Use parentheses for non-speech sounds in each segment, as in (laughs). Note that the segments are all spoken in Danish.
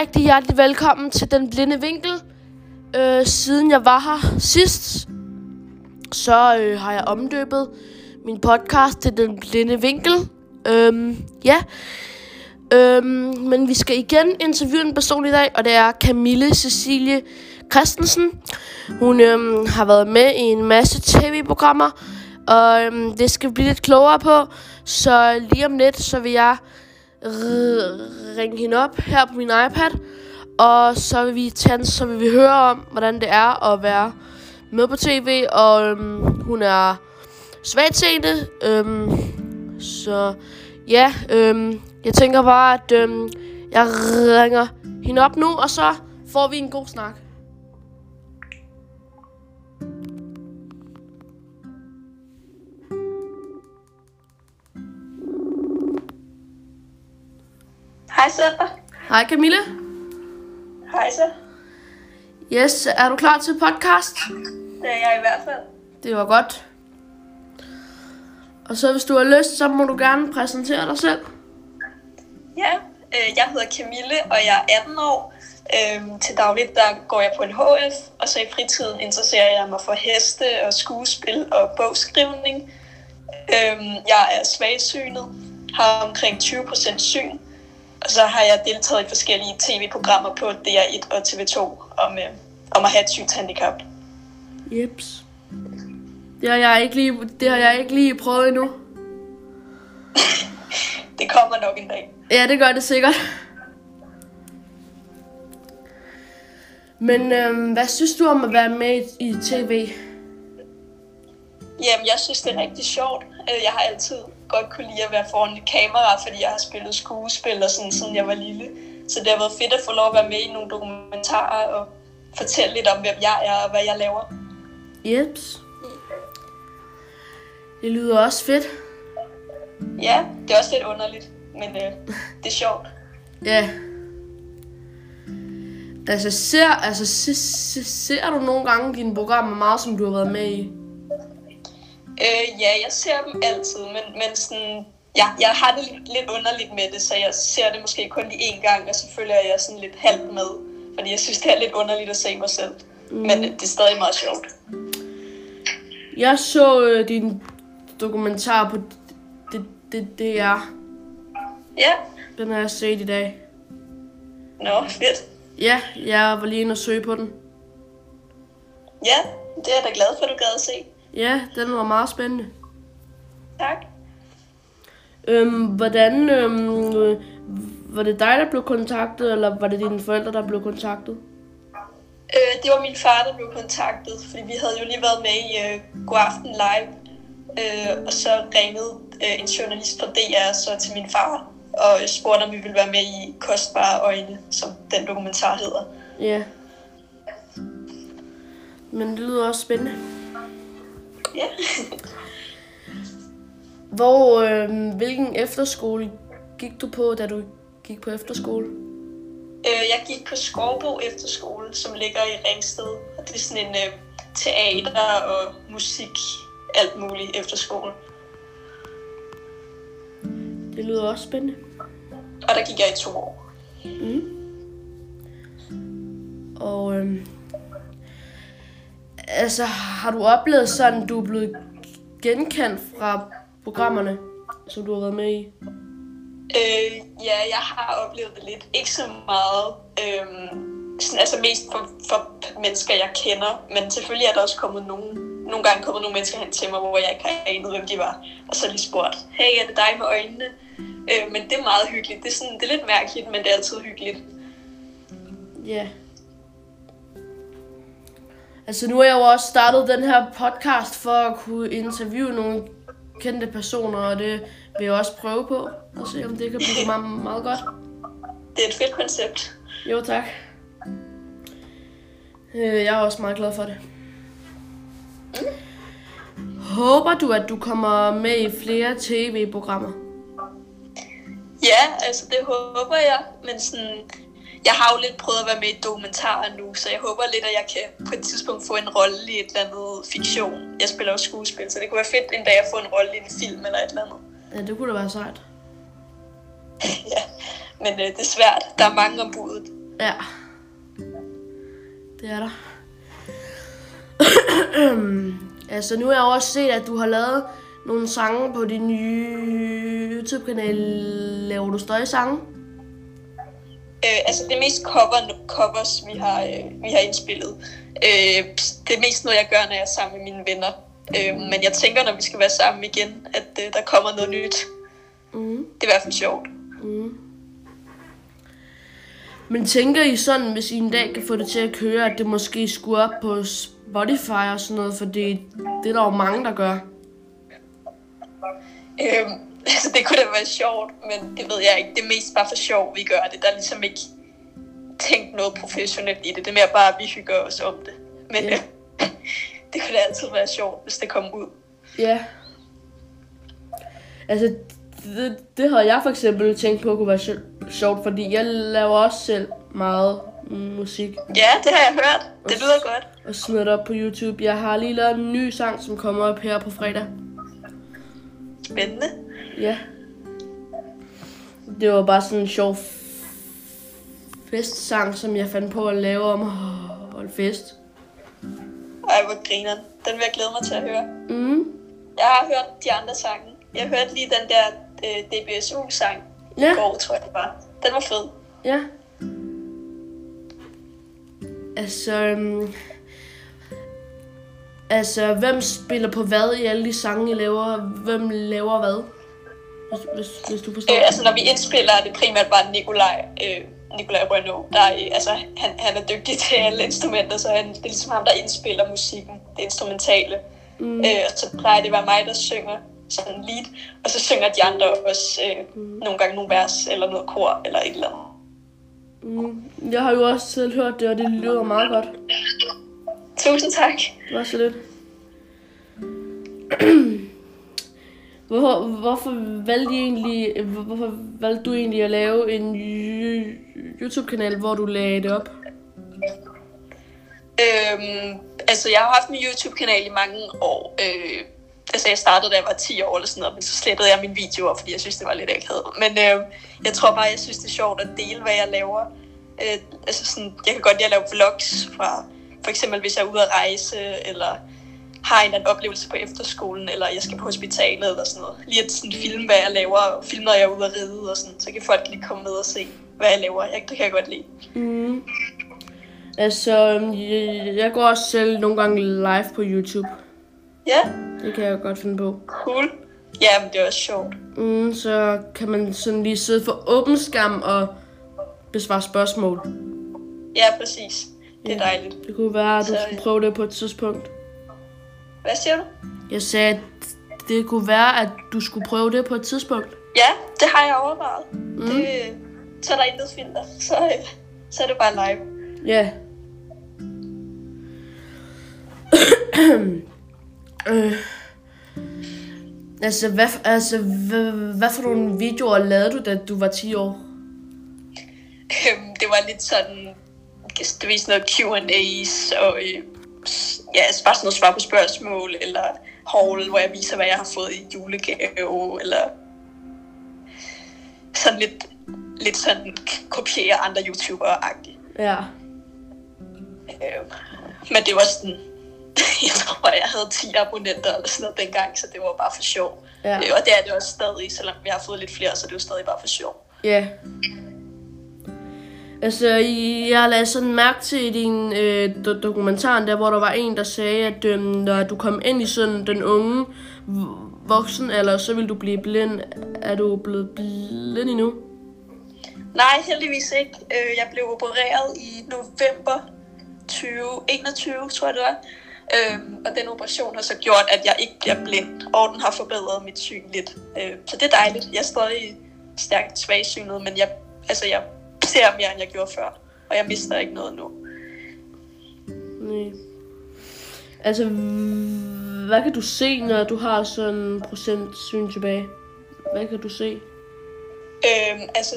rigtig hjertelig velkommen til Den Blinde Vinkel. Øh, siden jeg var her sidst, så øh, har jeg omdøbet min podcast til Den Blinde Vinkel. Øhm, ja, øhm, men vi skal igen interviewe en person i dag, og det er Camille Cecilie Christensen. Hun øhm, har været med i en masse tv-programmer, og øhm, det skal vi blive lidt klogere på. Så lige om lidt, så vil jeg ringe hende op her på min iPad, og så vil vi tage, så vil vi høre om, hvordan det er at være med på tv, og øhm, hun er svagtseende, øhm, så ja, øhm, jeg tænker bare, at øhm, jeg ringer hende op nu, og så får vi en god snak. Hej så. Hej Camille. Hej så. Yes, er du klar til podcast? Det er jeg i hvert fald. Det var godt. Og så hvis du har lyst, så må du gerne præsentere dig selv. Ja, øh, jeg hedder Camille, og jeg er 18 år. Øhm, til dagligt der går jeg på en HF, og så i fritiden interesserer jeg mig for heste og skuespil og bogskrivning. Øhm, jeg er svagsynet, har omkring 20% syn, og så har jeg deltaget i forskellige tv-programmer på DR1 og TV2 om, øh, om at have et synshandicap. Jeps. Det har jeg ikke lige, det har jeg ikke lige prøvet endnu. (laughs) Det kommer nok en dag. Ja, det gør det sikkert. Men øhm, hvad synes du om at være med i, i tv? Jamen, jeg synes, det er rigtig sjovt. Øh, Jeg har altid godt kunne lide at være foran et kamera, fordi jeg har spillet skuespil og sådan, siden jeg var lille. Så det har været fedt at få lov at være med i nogle dokumentarer og fortælle lidt om, hvem jeg er og hvad jeg laver. Jeps. Det lyder også fedt. Ja, det er også lidt underligt, men øh, det er sjovt. Ja. Altså, ser, altså, se, se, ser du nogle gange dine programmer meget, som du har været med i? Øh, ja, jeg ser dem altid, men, men sådan, ja, jeg har det lidt, underligt med det, så jeg ser det måske kun lige én gang, og så følger jeg sådan lidt halvt med, fordi jeg synes, det er lidt underligt at se mig selv. Mm. Men det er stadig meget sjovt. Jeg så øh, din dokumentar på det, det, det er. Ja, Den har jeg set i dag. nå, fedt. Ja, jeg var lige inde og søge på den. Ja, det er jeg da glad for, at du gad at se. Ja, den var meget spændende. Tak. Øhm, hvordan, øhm, øh, var det dig, der blev kontaktet, eller var det dine forældre, der blev kontaktet? Øh, det var min far, der blev kontaktet, fordi vi havde jo lige været med i øh, God Aften Live. Øh, og så ringede øh, en journalist fra DR så til min far og spurgte, om vi ville være med i Kostbare Øjne, som den dokumentar hedder. Ja. Men det lyder også spændende. Ja. (laughs) Hvor, øhm, hvilken efterskole gik du på, da du gik på efterskole? Øh, jeg gik på Skovbo Efterskole, som ligger i Ringsted. Og det er sådan en øh, teater og musik, alt muligt efterskole. Det lyder også spændende. Og der gik jeg i to år. Og øhm, altså, har du oplevet sådan, du er blevet genkendt fra programmerne, som du har været med i? Øh, ja, jeg har oplevet det lidt. Ikke så meget. Øhm, sådan, altså mest for, for mennesker, jeg kender. Men selvfølgelig er der også kommet nogen, nogle gange kommet nogle mennesker hen til mig, hvor jeg ikke har anet, hvem de var. Og så lige spurgt, hey, er det dig med øjnene? Øh, men det er meget hyggeligt. Det er, sådan, det er lidt mærkeligt, men det er altid hyggeligt. Ja. Altså, nu har jeg jo også startet den her podcast for at kunne interviewe nogle kendte personer, og det vil jeg også prøve på, og se om det kan blive meget, meget godt. Det er et fedt koncept. Jo, tak. Øh, Jeg er også meget glad for det. Håber du, at du kommer med i flere tv-programmer? Ja, altså det håber jeg, men sådan, jeg har jo lidt prøvet at være med i dokumentarer nu, så jeg håber lidt, at jeg kan på et tidspunkt få en rolle i et eller andet fiktion. Jeg spiller jo skuespil, så det kunne være fedt en dag at få en rolle i en film eller et eller andet. Ja, det kunne da være sejt. (laughs) ja, men øh, det er svært. Der er mange om budet. Ja. Det er der. (clears throat) altså, nu har jeg også set, at du har lavet nogle sange på din nye YouTube-kanal. Laver du stadig sange? Øh, altså det er mest cover, covers, vi har, øh, vi har indspillet. Øh, det er mest noget, jeg gør, når jeg er sammen med mine venner. Øh, men jeg tænker, når vi skal være sammen igen, at øh, der kommer noget nyt. Mm. Det er i hvert fald sjovt. Mm. Men tænker I sådan, hvis I en dag kan få det til at køre, at det måske skulle op på Spotify og sådan noget, for det, det er der jo mange, der gør. Øhm, altså, (laughs) det kunne da være sjovt, men det ved jeg ikke. Det er mest bare for sjov, vi gør det. Der er ligesom ikke tænkt noget professionelt i det. Det er mere bare, at vi hygger os om det. Men ja. (laughs) det kunne da altid være sjovt, hvis det kom ud. Ja. Altså, det, det har jeg for eksempel tænkt på kunne være sjovt, fordi jeg laver også selv meget musik. Ja, det har jeg hørt. Det lyder godt. Og smider det op på YouTube. Jeg har lige lavet en ny sang, som kommer op her på fredag. Spændende. Ja. Det var bare sådan en sjov festsang, som jeg fandt på at lave om at holde fest. Ej, hvor griner. Den vil jeg glæde mig til at høre. Mm. Jeg har hørt de andre sange. Jeg hørte lige den der øh, DBSU-sang ja. i går, tror jeg det var. Den var fed. Ja. Altså, um, altså, hvem spiller på hvad i alle de sange, I laver? Hvem laver hvad? Hvis, hvis, hvis du forstår. Øh, altså, når vi indspiller, er det primært bare Nikolaj, øh, Nikolaj Renault, der er, altså, han, han er dygtig til alle instrumenter, så han, det er ligesom ham, der indspiller musikken, det instrumentale. Mm. Øh, og så plejer det at være mig, der synger sådan lead, og så synger de andre også øh, mm. nogle gange nogle vers, eller noget kor, eller et eller andet. Mm. Jeg har jo også selv hørt det, og det lyder meget godt. Tusind tak. Det var så lidt. (clears throat) Hvorfor, hvorfor valgte, I egentlig, hvorfor valgte du egentlig at lave en YouTube-kanal, hvor du lagde det op? Øhm, altså, jeg har haft en YouTube-kanal i mange år. Øh, altså, jeg startede, da jeg var 10 år eller sådan noget, men så slettede jeg mine videoer, fordi jeg synes, det var lidt akavet. Men øh, jeg tror bare, jeg synes, det er sjovt at dele, hvad jeg laver. Øh, altså sådan, jeg kan godt lide at lave vlogs fra, for eksempel hvis jeg er ude at rejse, eller har en eller anden oplevelse på efterskolen, eller jeg skal på hospitalet, eller sådan noget. Lige at sådan filme, hvad jeg laver, og filme, når jeg er ude at ride, og sådan, så kan folk lige komme med og se, hvad jeg laver. Jeg, det kan jeg godt lide. Mm. Altså, jeg, jeg går også selv nogle gange live på YouTube. Ja. Det kan jeg godt finde på. Cool. Ja, men det er også sjovt. Mm, så kan man sådan lige sidde for åben skærm og besvare spørgsmål. Ja, præcis. Det er ja. dejligt. Det kunne være, at du så, skulle prøve det på et tidspunkt. Hvad siger du? Jeg sagde, at det kunne være, at du skulle prøve det på et tidspunkt. Ja, det har jeg overvejet. Mm. Det, så er der intet filter. (laughs) Så, så er det bare live. Ja. (clears throat) øh. Altså, hvad, altså hvad, hvad for nogle videoer lavede du, da du var 10 år? Øhm, det var lidt sådan, det var sådan noget Q&A's, og øh, ja, altså bare sådan noget svar på spørgsmål, eller haul, hvor jeg viser, hvad jeg har fået i julegave, eller sådan lidt, lidt sådan kopiere andre YouTubere-agtigt. Ja. Øh, men det var sådan, (laughs) jeg tror, jeg havde 10 abonnenter eller sådan noget dengang, så det var bare for sjov. Ja. Øh, og det er det også stadig, selvom vi har fået lidt flere, så det er jo stadig bare for sjov. Ja. Altså, jeg lagde sådan mærke til i din øh, dokumentar, der hvor der var en, der sagde, at øh, når du kom ind i sådan den unge voksen eller så vil du blive blind. Er du blevet blind endnu? Nej, heldigvis ikke. Øh, jeg blev opereret i november 2021, tror jeg det var. Øhm, og den operation har så gjort, at jeg ikke bliver blind, og den har forbedret mit syn lidt. Øh, så det er dejligt. Jeg er stadig stærkt svagsynet, men jeg, altså, jeg ser mere, end jeg gjorde før. Og jeg mister ikke noget nu. Nej. Altså, hvad kan du se, når du har sådan en procent syn tilbage? Hvad kan du se? Øhm, altså,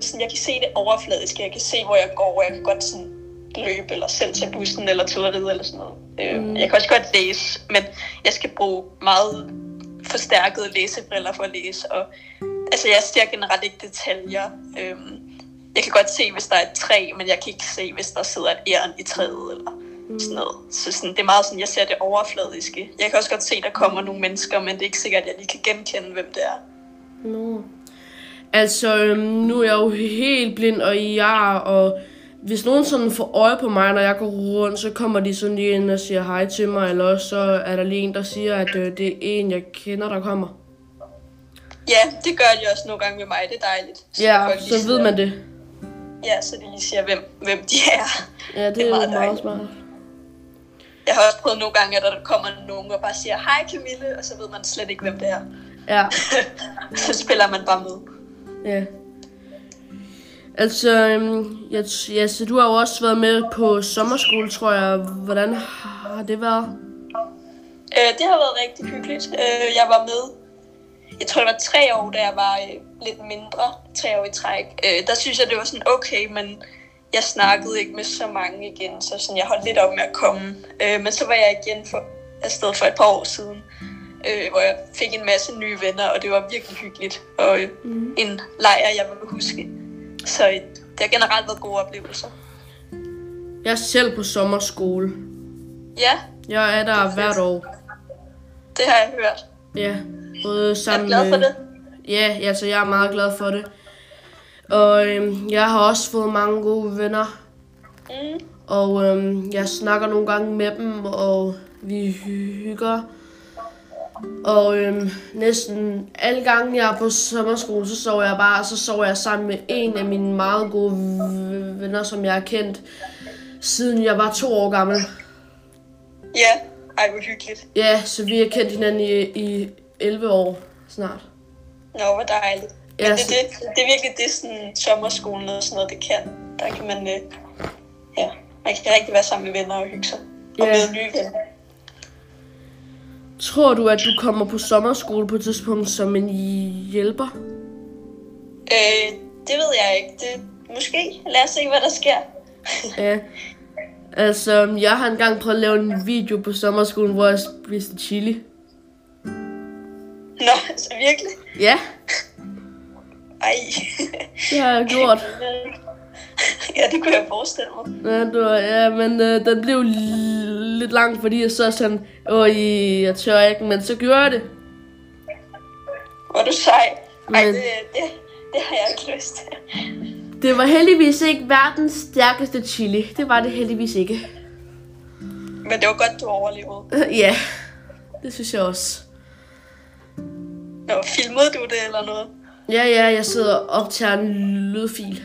sådan, jeg kan se det overfladisk. Jeg kan se, hvor jeg går, og jeg kan godt sådan løbe, eller selv tage bussen, eller til at ride, eller sådan noget. Øhm, mm. Jeg kan også godt læse, men jeg skal bruge meget forstærkede læsebriller for at læse, og altså, jeg ser generelt ikke detaljer. Øhm, jeg kan godt se, hvis der er et træ, men jeg kan ikke se, hvis der sidder et æren i træet, eller mm. sådan noget. Så sådan, det er meget sådan, jeg ser det overfladiske. Jeg kan også godt se, der kommer nogle mennesker, men det er ikke sikkert, at jeg lige kan genkende, hvem det er. No. Altså, øhm, nu er jeg jo helt blind, og jeg og hvis nogen sådan får øje på mig, når jeg går rundt, så kommer de sådan lige ind og siger hej til mig, eller også så er der lige en, der siger, at øh, det er en, jeg kender, der kommer. Ja, det gør de også nogle gange med mig, det er dejligt. Så ja, så ved man det. Ja, så de lige siger, hvem, hvem de er. Ja, det, det er, meget, meget smart. Jeg har også prøvet nogle gange, at der kommer nogen og bare siger, hej Camille, og så ved man slet ikke, hvem det er. Ja. (laughs) så spiller man bare med. Ja. Altså, øhm, jeg, ja, så du har jo også været med på sommerskole, tror jeg. Hvordan har det været? Øh, det har været rigtig hyggeligt. Øh, jeg var med, jeg tror det var tre år, da jeg var øh, lidt mindre, tre år i træk. Øh, der synes jeg, det var sådan okay, men jeg snakkede ikke med så mange igen, så sådan, jeg holdt lidt op med at komme. Øh, men så var jeg igen for, afsted for et par år siden, øh, hvor jeg fik en masse nye venner, og det var virkelig hyggeligt. Og øh, mm. en lejr, jeg vil huske. Så det har generelt været gode oplevelser. Jeg er selv på sommerskole. Ja. Jeg er der hvert år. Det har jeg hørt. Ja, både sammen Jeg er glad for det. Ja, altså jeg er meget glad for det. Og øhm, jeg har også fået mange gode venner. Mm. Og øhm, jeg snakker nogle gange med dem, og vi hygger. Og øhm, næsten alle gange jeg er på sommerskole, så sover jeg bare, så sover jeg sammen med en af mine meget gode venner, som jeg har kendt, siden jeg var to år gammel. Ja, ej hvor hyggeligt. Ja, så vi har kendt hinanden i, i 11 år snart. Nå, hvor dejligt. Ja, Men det, det, det er virkelig det, sådan, sommerskolen og sådan noget, det kan. Der kan man, øh, ja, man kan rigtig være sammen med venner og hygge sig. Og Ja. møde nye venner. Tror du, at du kommer på sommerskole på et tidspunkt som en hjælper? Øh, det ved jeg ikke. Det, måske. Lad os se, hvad der sker. Ja. Altså, jeg har engang prøvet at lave en video på sommerskolen, hvor jeg spiste chili. Nå, så virkelig? Ja, Ej. det har jeg gjort. ja, det kunne jeg forestille mig. Ja, det var, ja men øh, den blev lidt lang, fordi jeg så sådan, åh, jeg tør ikke, men så gjorde jeg det. Er du sej. Ej, Men- det, det, det har jeg ikke lyst til. Det var heldigvis ikke verdens stærkeste chili. Det var det heldigvis ikke. Men det var godt, du overlevede. ja, det synes jeg også. Nå, filmede du det eller noget? Ja, ja, jeg sidder og optager en lydfil.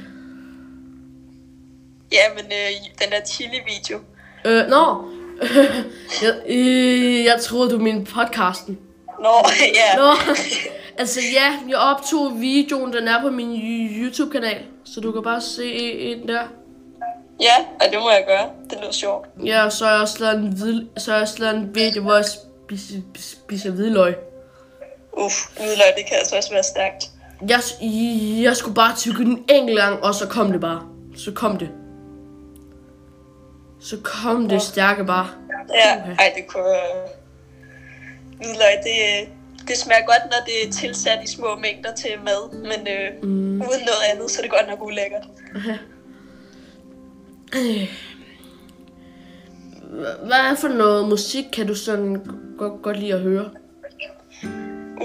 Ja, men øh, den der chili-video. Øh, nå. (laughs) jeg, øh, jeg troede, du mente podcasten. Nå, (laughs) ja. Nå, (laughs) altså ja, jeg optog videoen, den er på min YouTube-kanal, så du kan bare se en der. Ja, og det må jeg gøre. Det lyder sjovt. Ja, og så har jeg også lavet en, hvid, så har jeg også lavet en video, hvor jeg spiser, spiser hvidløg. Uff, hvidløg, det kan altså også være stærkt. Jeg, jeg skulle bare tykke den enkelt gang, og så kom det bare. Så kom det. Så kom det stærke bare. Ja, Uha. ej, det kunne... Øh... Hvidløg, det, det smager godt, når det er tilsat i små mængder til mad, men øh, mm. uden noget andet, så er det godt nok ulækkert. Hvad er for noget musik, kan du sådan godt, godt lide at høre?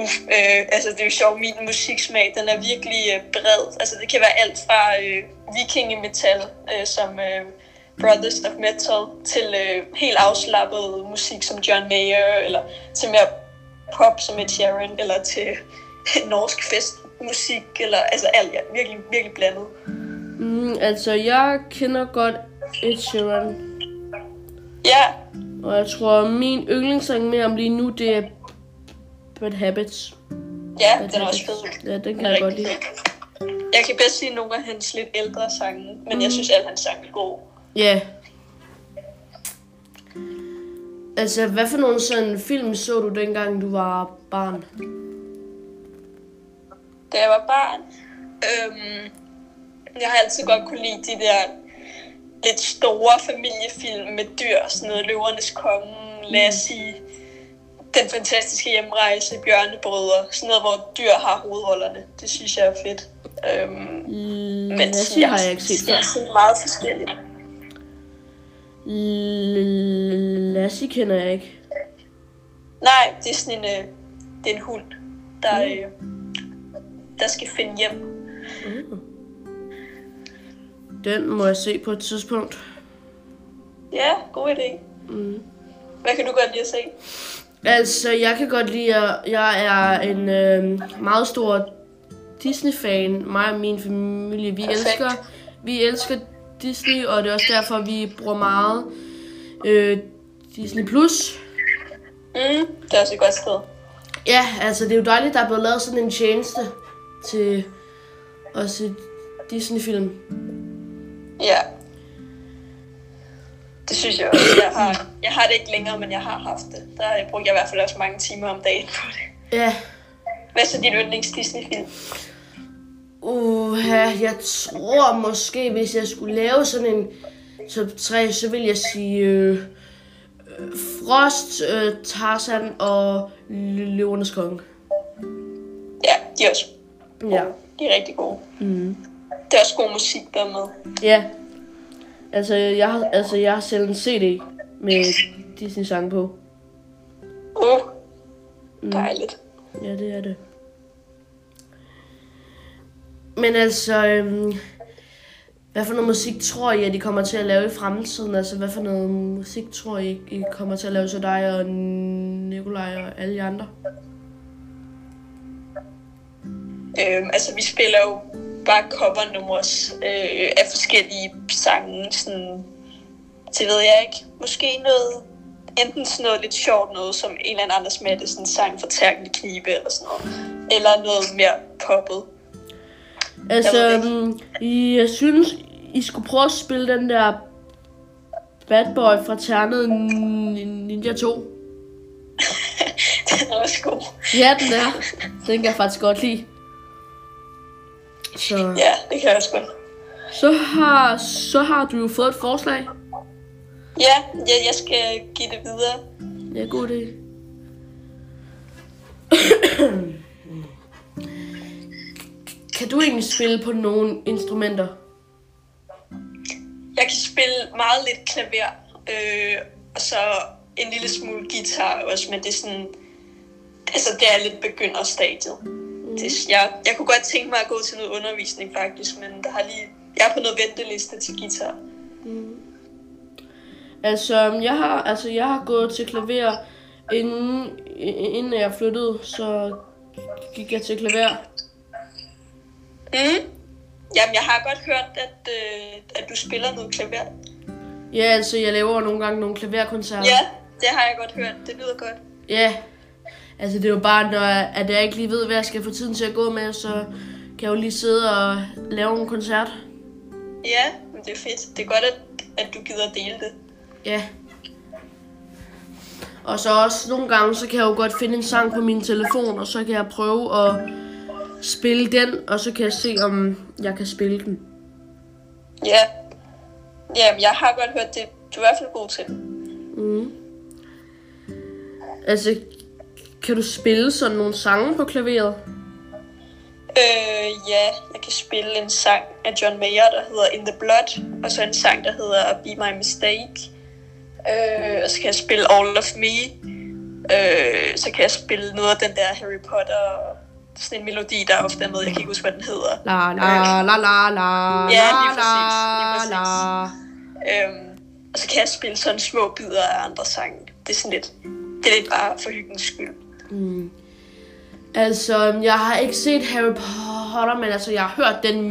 Uff, øh, altså det er jo sjovt, min musiksmag, den er virkelig øh, bred. Altså det kan være alt fra øh, vikingemetal, øh, som øh, Brothers of Metal, til øh, helt afslappet musik som John Mayer, eller til mere pop som Ed Sheeran, eller til (laughs) norsk festmusik, eller altså alt, ja, virkelig, virkelig blandet. Mm, altså, jeg kender godt Ed Sheeran. Ja, Og jeg tror, min yndlingssang med ham lige nu, det er Bad Habits. ja, Bad den er også fed. Ja, den kan jeg godt lide. Jeg kan bedst sige nogle af hans lidt ældre sange, men jeg synes, at hans sange er gode. Ja. Altså, hvad for nogle sådan film så du dengang, du var barn? da jeg var barn. Øhm, jeg har altid godt kunne lide de der lidt store familiefilm med dyr, sådan noget Løvernes Konge, os sige, Den fantastiske hjemrejse, Bjørnebrødre, sådan noget, hvor dyr har hovedrollerne. Det synes jeg er fedt. Øhm, Men Lassie har jeg ikke set Jeg før. ser meget forskelligt. Lassie kender jeg ikke. Nej, det er sådan en, øh, det er en hund, der, øh, der skal finde hjem. Mm. Den må jeg se på et tidspunkt. Ja, god idé. Mm. Hvad kan du godt lide at se? Altså, jeg kan godt lide, at jeg er en øh, meget stor Disney-fan. Mig og min familie, vi Perfekt. elsker, vi elsker Disney, og det er også derfor, vi bruger meget øh, Disney+. Plus. Mm, det er også et godt sted. Ja, altså, det er jo dejligt, der er blevet lavet sådan en tjeneste til at se Disney-film. Ja. Det synes jeg også. Jeg har, jeg har det ikke længere, men jeg har haft det. Der brugte jeg i hvert fald også mange timer om dagen på det. Ja, Hvad er så din yndlings Disney-film? Uh, jeg tror måske, hvis jeg skulle lave sådan en top 3, så vil jeg sige øh, øh, Frost, øh, Tarzan og Løvernes Konge. Ja, de er også Ja. de er rigtig gode. Mm. Det er også god musik, der er med. Ja. Altså, jeg har, altså, jeg har selv en CD med Disney sang på. Uh, dejligt. Ja, det er det. Men altså, øhm, hvad for noget musik tror I, at de kommer til at lave i fremtiden? Altså, hvad for noget musik tror I, I kommer til at lave til dig og Nikolaj og alle de andre? Øhm, altså, vi spiller jo bare covernumre øh, af forskellige sange. Sådan, det ved jeg ikke. Måske noget, enten sådan noget lidt sjovt noget, som en eller anden Anders Mattesen sang for Tærkende Knibe eller sådan noget. Eller noget mere poppet. Altså, Jeg øhm, jeg synes, I skulle prøve at spille den der Bad Boy fra Ternet Ninja 2. (laughs) Den er også god. Ja, den er. Den kan jeg faktisk godt lide. Så... Ja, det kan jeg også godt. Så har, så har du jo fået et forslag. Ja, jeg, jeg skal give det videre. Ja, god idé. kan du egentlig spille på nogle instrumenter? Jeg kan spille meget lidt klaver, øh, og så en lille smule guitar også, men det er sådan, altså det er lidt begynderstadiet. Mm. Det, jeg, jeg kunne godt tænke mig at gå til noget undervisning faktisk, men der har lige, jeg er på noget venteliste til guitar. Altså, jeg har, altså, jeg har gået til klaver, inden, inden jeg flyttede, så gik jeg til klaver. Mm. Jamen, jeg har godt hørt, at, øh, at du spiller noget klaver. Ja, altså, jeg laver nogle gange nogle klaverkoncerter. Ja, det har jeg godt hørt. Det lyder godt. Ja, altså det er jo bare, når jeg, at jeg ikke lige ved, hvad jeg skal få tiden til at gå med, så kan jeg jo lige sidde og lave en koncert. Ja, men det er fedt. Det er godt, at, at du gider at dele det. Ja. Og så også nogle gange, så kan jeg jo godt finde en sang på min telefon, og så kan jeg prøve at spille den, og så kan jeg se, om jeg kan spille den. Ja. Jamen, jeg har godt hørt det. Du er i hvert fald god til. Mm. Altså, kan du spille sådan nogle sange på klaveret? Øh, ja, jeg kan spille en sang af John Mayer, der hedder In the Blood, og så en sang, der hedder Be My Mistake. Øh, og så kan jeg spille All of Me. Øh, så kan jeg spille noget af den der Harry Potter, sådan en melodi, der ofte er med, jeg kan ikke huske, hvad den hedder. La la la la la Ja, la lige præcis, lige la præcis. la. Øhm, og så kan jeg spille sådan små bidder af andre sange. Det er sådan lidt, det er lidt bare for hyggens skyld. Mm. Altså, jeg har ikke set Harry Potter, men altså, jeg har hørt den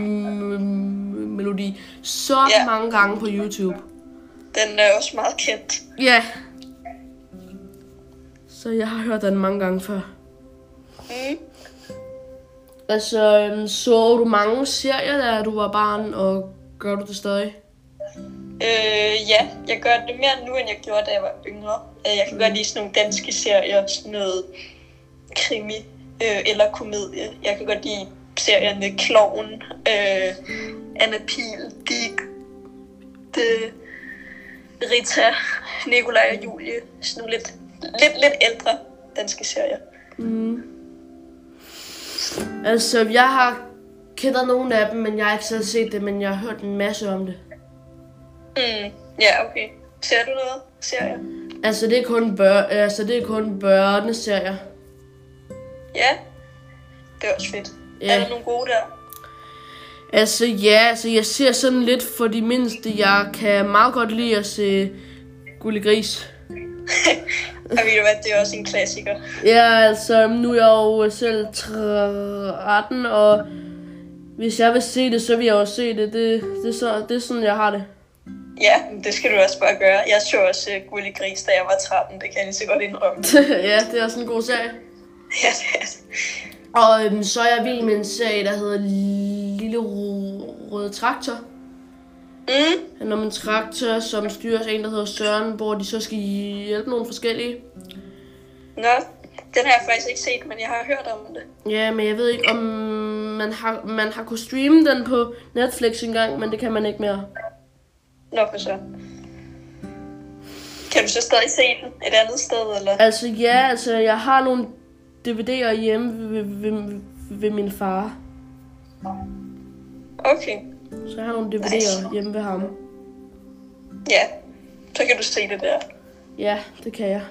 melodi så Ja. mange gange på YouTube. Den er også meget kendt. Ja. Så jeg har hørt den mange gange før. Mm. Altså, øhm, så du mange serier, da du var barn, og gør du det stadig? Øh, ja, jeg gør det mere nu, end jeg gjorde, da jeg var yngre. Øh, Jeg kan godt lide sådan nogle danske serier, sådan noget krimi øh, eller komedie. Jeg kan godt lide serierne Kloven, øh, Anna Pil, Dig, det, Rita, Nikolaj og Julie. Sådan nogle lidt, lidt, lidt ældre danske serier. Mm. Altså, jeg har kender nogle af dem, men jeg har ikke selv set det, men jeg har hørt en masse om det. Mm, ja, okay. Ser du noget? Ser jeg? Altså, det er kun, bør, altså, det er kun børneserier. Ja. Det er også fedt. Ja. Er der nogle gode der? Altså, ja, altså, jeg ser sådan lidt for de mindste. Jeg kan meget godt lide at se Gulli Gris. (laughs) Og ved du hvad, det er også en klassiker. Ja, altså, nu er jeg jo selv 13, og hvis jeg vil se det, så vil jeg også se det. Det, det, er, så, det er sådan, jeg har det. Ja, det skal du også bare gøre. Jeg så også uh, Gulli Gris, da jeg var 13. Det kan jeg lige så godt indrømme. (laughs) ja, det er også en god serie. (laughs) ja, det er det. Og øhm, så er jeg vild med en serie, der hedder Lille Rø- Røde Traktor. Mm, Det handler om en traktor, som styres af en, der hedder Søren, hvor de så skal hjælpe nogle forskellige. nå, den har jeg faktisk ikke set, men jeg har hørt om det. Ja, men jeg ved ikke, om man har, man har kunnet streame den på Netflix engang, men det kan man ikke mere. Nå, for så. Kan du så stadig se den et andet sted, eller? Altså ja, altså jeg har nogle DVD'er hjemme ved, ved, ved, min far. Okay, Så jeg har nogle DVD'er hjemme ved ham. ja. Så kan du se det der. Ja, det kan jeg.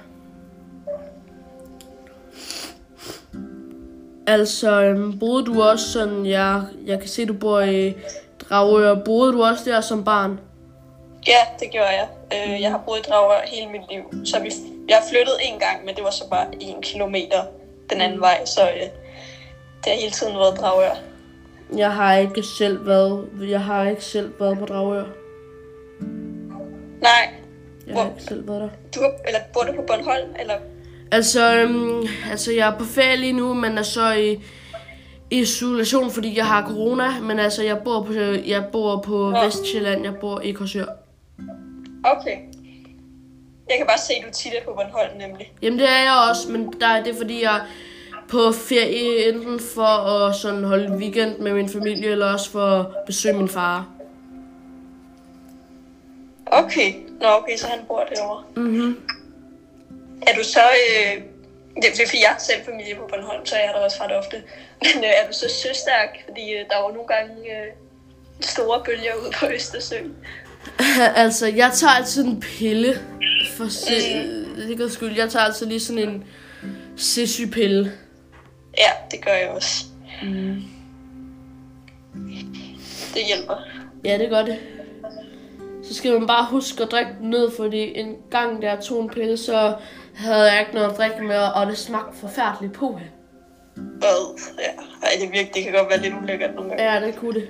Altså, øhm, boede du også sådan, jeg, jeg kan se, du bor i Dragør. Boede du også der som barn? Ja, det gjorde jeg. Øh, jeg har boet i Dragør hele mit liv. Så vi, jeg har flyttet en gang, men det var så bare en kilometer den anden vej. Så øh, det har hele tiden været Dragør. Jeg har ikke selv været, jeg har ikke selv været på Dragør. Nej, Jeg har Hvor- ikke selv været der. du har, eller bor du på Bornholm? Eller? Altså, øhm, altså, jeg er på ferie lige nu, men er så i isolation, fordi jeg har corona. Men altså, jeg bor på, jeg bor på Nå. Vestjylland, jeg bor i Korsør. Okay. Jeg kan bare se, at du tit er på Bornholm, nemlig. Jamen, det er jeg også, men der er det, fordi jeg er på ferie enten for at sådan holde weekend med min familie, eller også for at besøge min far. Okay. Nå, okay, så han bor derovre. Mhm. Er du så... Øh, det det er fordi, jeg har selv familie på Bornholm, så jeg er der også ret ofte. Men øh, er du så søstærk? Fordi øh, der er jo nogle gange øh, store bølger ud på Østersøen. (laughs) altså, jeg tager altid en pille for det skyld. Jeg tager altid lige sådan en sissy-pille. Ja, det gør jeg også. Mm. Det hjælper. Ja, det gør det. Så skal man bare huske at drikke den ned, fordi en gang der tog en pille, så havde jeg ikke noget at drikke med, og det smagte forfærdeligt på her. Og, ja, Ej, det, virkelig, det kan godt være lidt ulækkert nogle gange. Ja, det kunne det.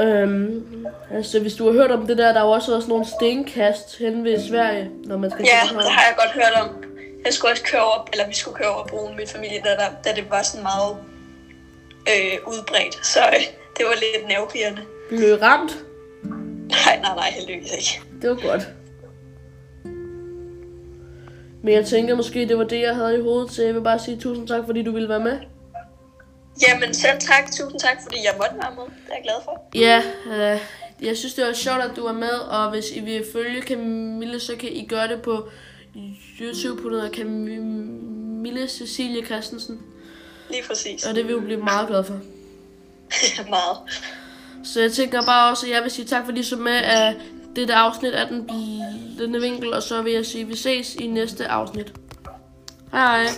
Øhm, altså, hvis du har hørt om det der, der er jo også sådan nogle stenkast hen ved Sverige, når man skal Ja, det har jeg godt hørt om. Jeg skulle også køre over, eller vi skulle køre over broen, min familie, da, der, da det var sådan meget øh, udbredt. Så øh, det var lidt nervepirrende. Blev I ramt? Nej, nej, nej, heldigvis ikke. Det var godt. Men jeg tænker måske, det var det, jeg havde i hovedet, så jeg vil bare sige tusind tak, fordi du ville være med. Jamen selv tak, tusind tak, fordi jeg måtte være med. Det er jeg glad for. Ja, øh, jeg synes, det var sjovt, at du var med, og hvis I vil følge Camille, så kan I gøre det på YouTube på noget Camille Cecilie Christensen, Lige præcis. og det vil jo blive meget glad for. (laughs) Meget. Så jeg tænker bare også, at jeg vil sige tak, fordi I så med af dette afsnit af den blinde vinkel, og så vil jeg sige, at vi ses i næste afsnit. Hej hej.